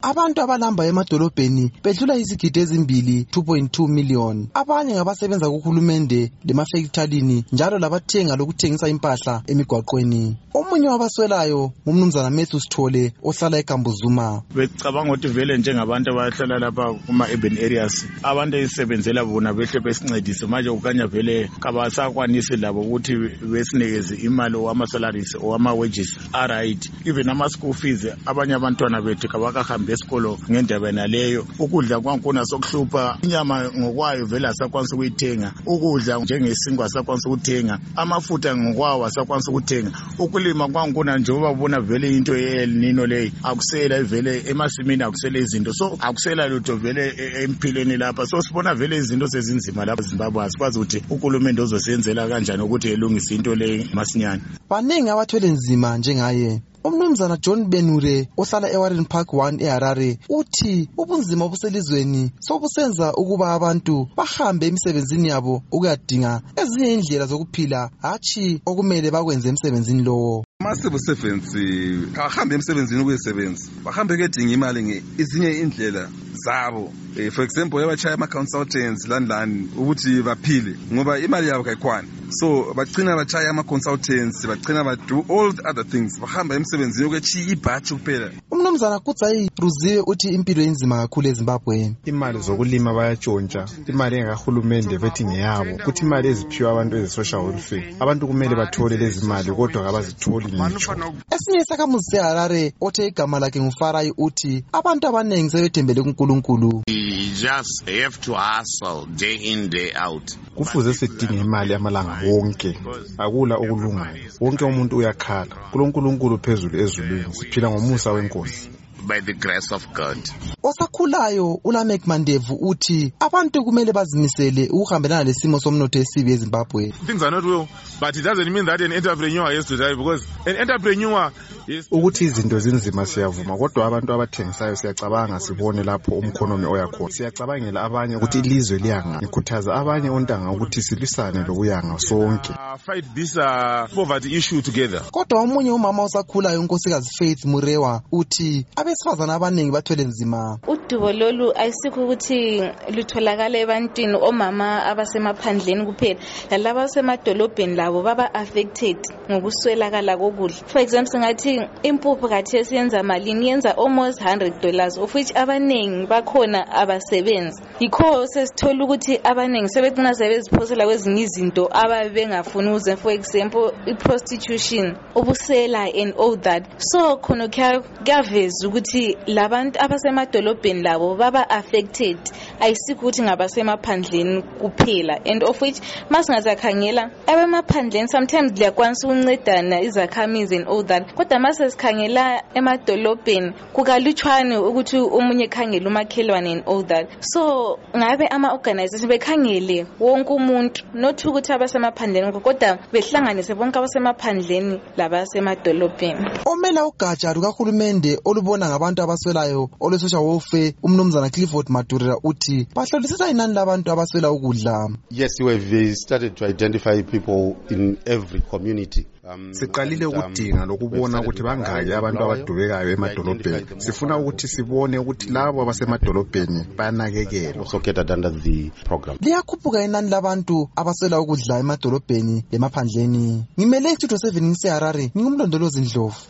abantu abalambayo emadolobheni bedlula izigidi ezimbili 2.2 million. Abanye ngabasebenza kuhulumende lemafekithalini njalo labathenga lokuthengisa impahla emigwaqweni. Omunye wabaswelayo ngumnumzana matthew sithole ohlala egambuzuma. Becabanga ukuthi vele njengabantu abahlala lapha kuma-urban areas abantu esisebenzela bona behle besincedise. Manje kukanya vele kabasakwanisi labo ukuthi besinikeze imali owama-salaries owama-wages aright. Even ama-school fees abanye abantwana bethu kabakahambi esikolo ngendaba yenaleyo ukudla kwankuna sokuhlupha inyama ngokwayo vele asakwanisa ukuyithenga. Ukudla njengesinkwa asakwanisa ukuthenga amafutha ngokwawo asakwanisa ukuthenga. Ukulima kwankuna njengoba ubona vele into ye-elnino leyi akusela vele emasimini akusela izinto. So akusela lutho vele empilweni lapha. So sibona vele izinto sezinzima lapha ezimbabwe asikwazi ukuthi uhulumende uzosenzela kanjani ukuthi elungise into leyi masinyane. Baningi abathwele nzima njengaye. Umnumzana john benure ohlala ewarren park 1 eharare uthi ubunzima obuselizweni sobusenza ukuba abantu bahambe emisebenzini yabo ukuyadinga ezinye indlela zokuphila hatshi okumele bakwenze emsebenzini lowo. Ama-civil ahambe emsebenzini ukuyesebenza bahambe kuyedinga imali ezinye indlela zabo. Um for example yabachaya ama-consultants lani lani ukuthi baphile ngoba imali yabo kayikhwani so bagcina bachaya ama-consultants bagcina bado all the other things. Bahamba emsebenzini ukwechiya ibhathi kuphela. Umnumzana kudzayi ruziwe uthi impilo inzima kakhulu ezimbabwe. Imali zokulima bayatshontsha. Imali engakahulumende bethi ngeyabo. Kuthi imali eziphiwa abantu eze-social welfare. Abantu kumele bathole lezi mali kodwa kabazitholi ngitsho. Esinye isakhamuzi seharare othe igama lakhe ngufarayi uthi abantu abaningi sebethembele kunkulunkulu. Just have to hustle day in day out. Kufuze sidinge imali amalanga wonke akula okulungayo wonke umuntu uyakhala. Kulonkulunkulu phezulu ezulwini siphila ngomusa wenkosi. By the grace of God. osakhulayo ulamek mandevu uthi abantu kumele bazimisele ukuhambelana lesimo somnotho esibi ezimbabwe. Things are not well but it doesn't mean that an entrepreneur has to die because an entrepreneur is ukuthi izinto zinzima siyavuma kodwa abantu abathengisayo siyacabanga sibone lapho umkhonomi oyakhona siyacabangela abanye ukuthi ilizwe liyanga ngikhuthaza abanye ontanga ukuthi silwisane lokuyanga sonke fight this uh, poverty issue together. Kodwa omunye umama osakhulayo unkosikazi faith murewa uthi abesifazane abaningi bathwele nzima. Udubo lolu ayisikho ukuthi lutholakala ebantwini omama abasemaphandleni kuphela lalaba abasemadolobheni labo baba affected ngokuswelakala kokudla. For example singathi impuphu kathesi yenza malini yenza almost 100 dollars of which abaningi bakhona abasebenzi. Yikho sesithola ukuthi abaningi sebecina sebeziphosela kwezinye izinto ababe bengafuni ukuze for example i-prostitution ubusela and all that. So khona kuyaveza ukuthi labantu abasemadolobheni labo baba affected. Ayisikho ukuthi ngabasemaphandleni kuphela. And of which masingazakhangela abemaphandleni sometimes liyakwanisa ukuncedana izakhamizi and all that. Kodwa masesikhangela emadolobheni kukalutshwane ukuthi omunye ekhangele umakhelwane and all that. So ngabe ama-organization bekhangele wonke umuntu not ukuthi abasemaphandleni kodwa behlanganise bonke abasemaphandleni labasemadolobheni. Omela ugatsha lukahulumende olubona ngabantu abaswelayo olwe-social welfare umnumzana clifford madurera uthi bahlolisisa inani labantu abaswela ukudla. Yes we started to identify people in every community. Siqalile ukudinga lokubona ukuthi bangaki abantu abadubekayo emadolobheni. sifuna ukuthi sibone ukuthi labo abasemadolobheni program. Liyakhuphuka inani labantu abaswela ukudla emadolobheni lemaphandleni ngimele istudio 7 ngiseharare ngingumlondolozi ndlovu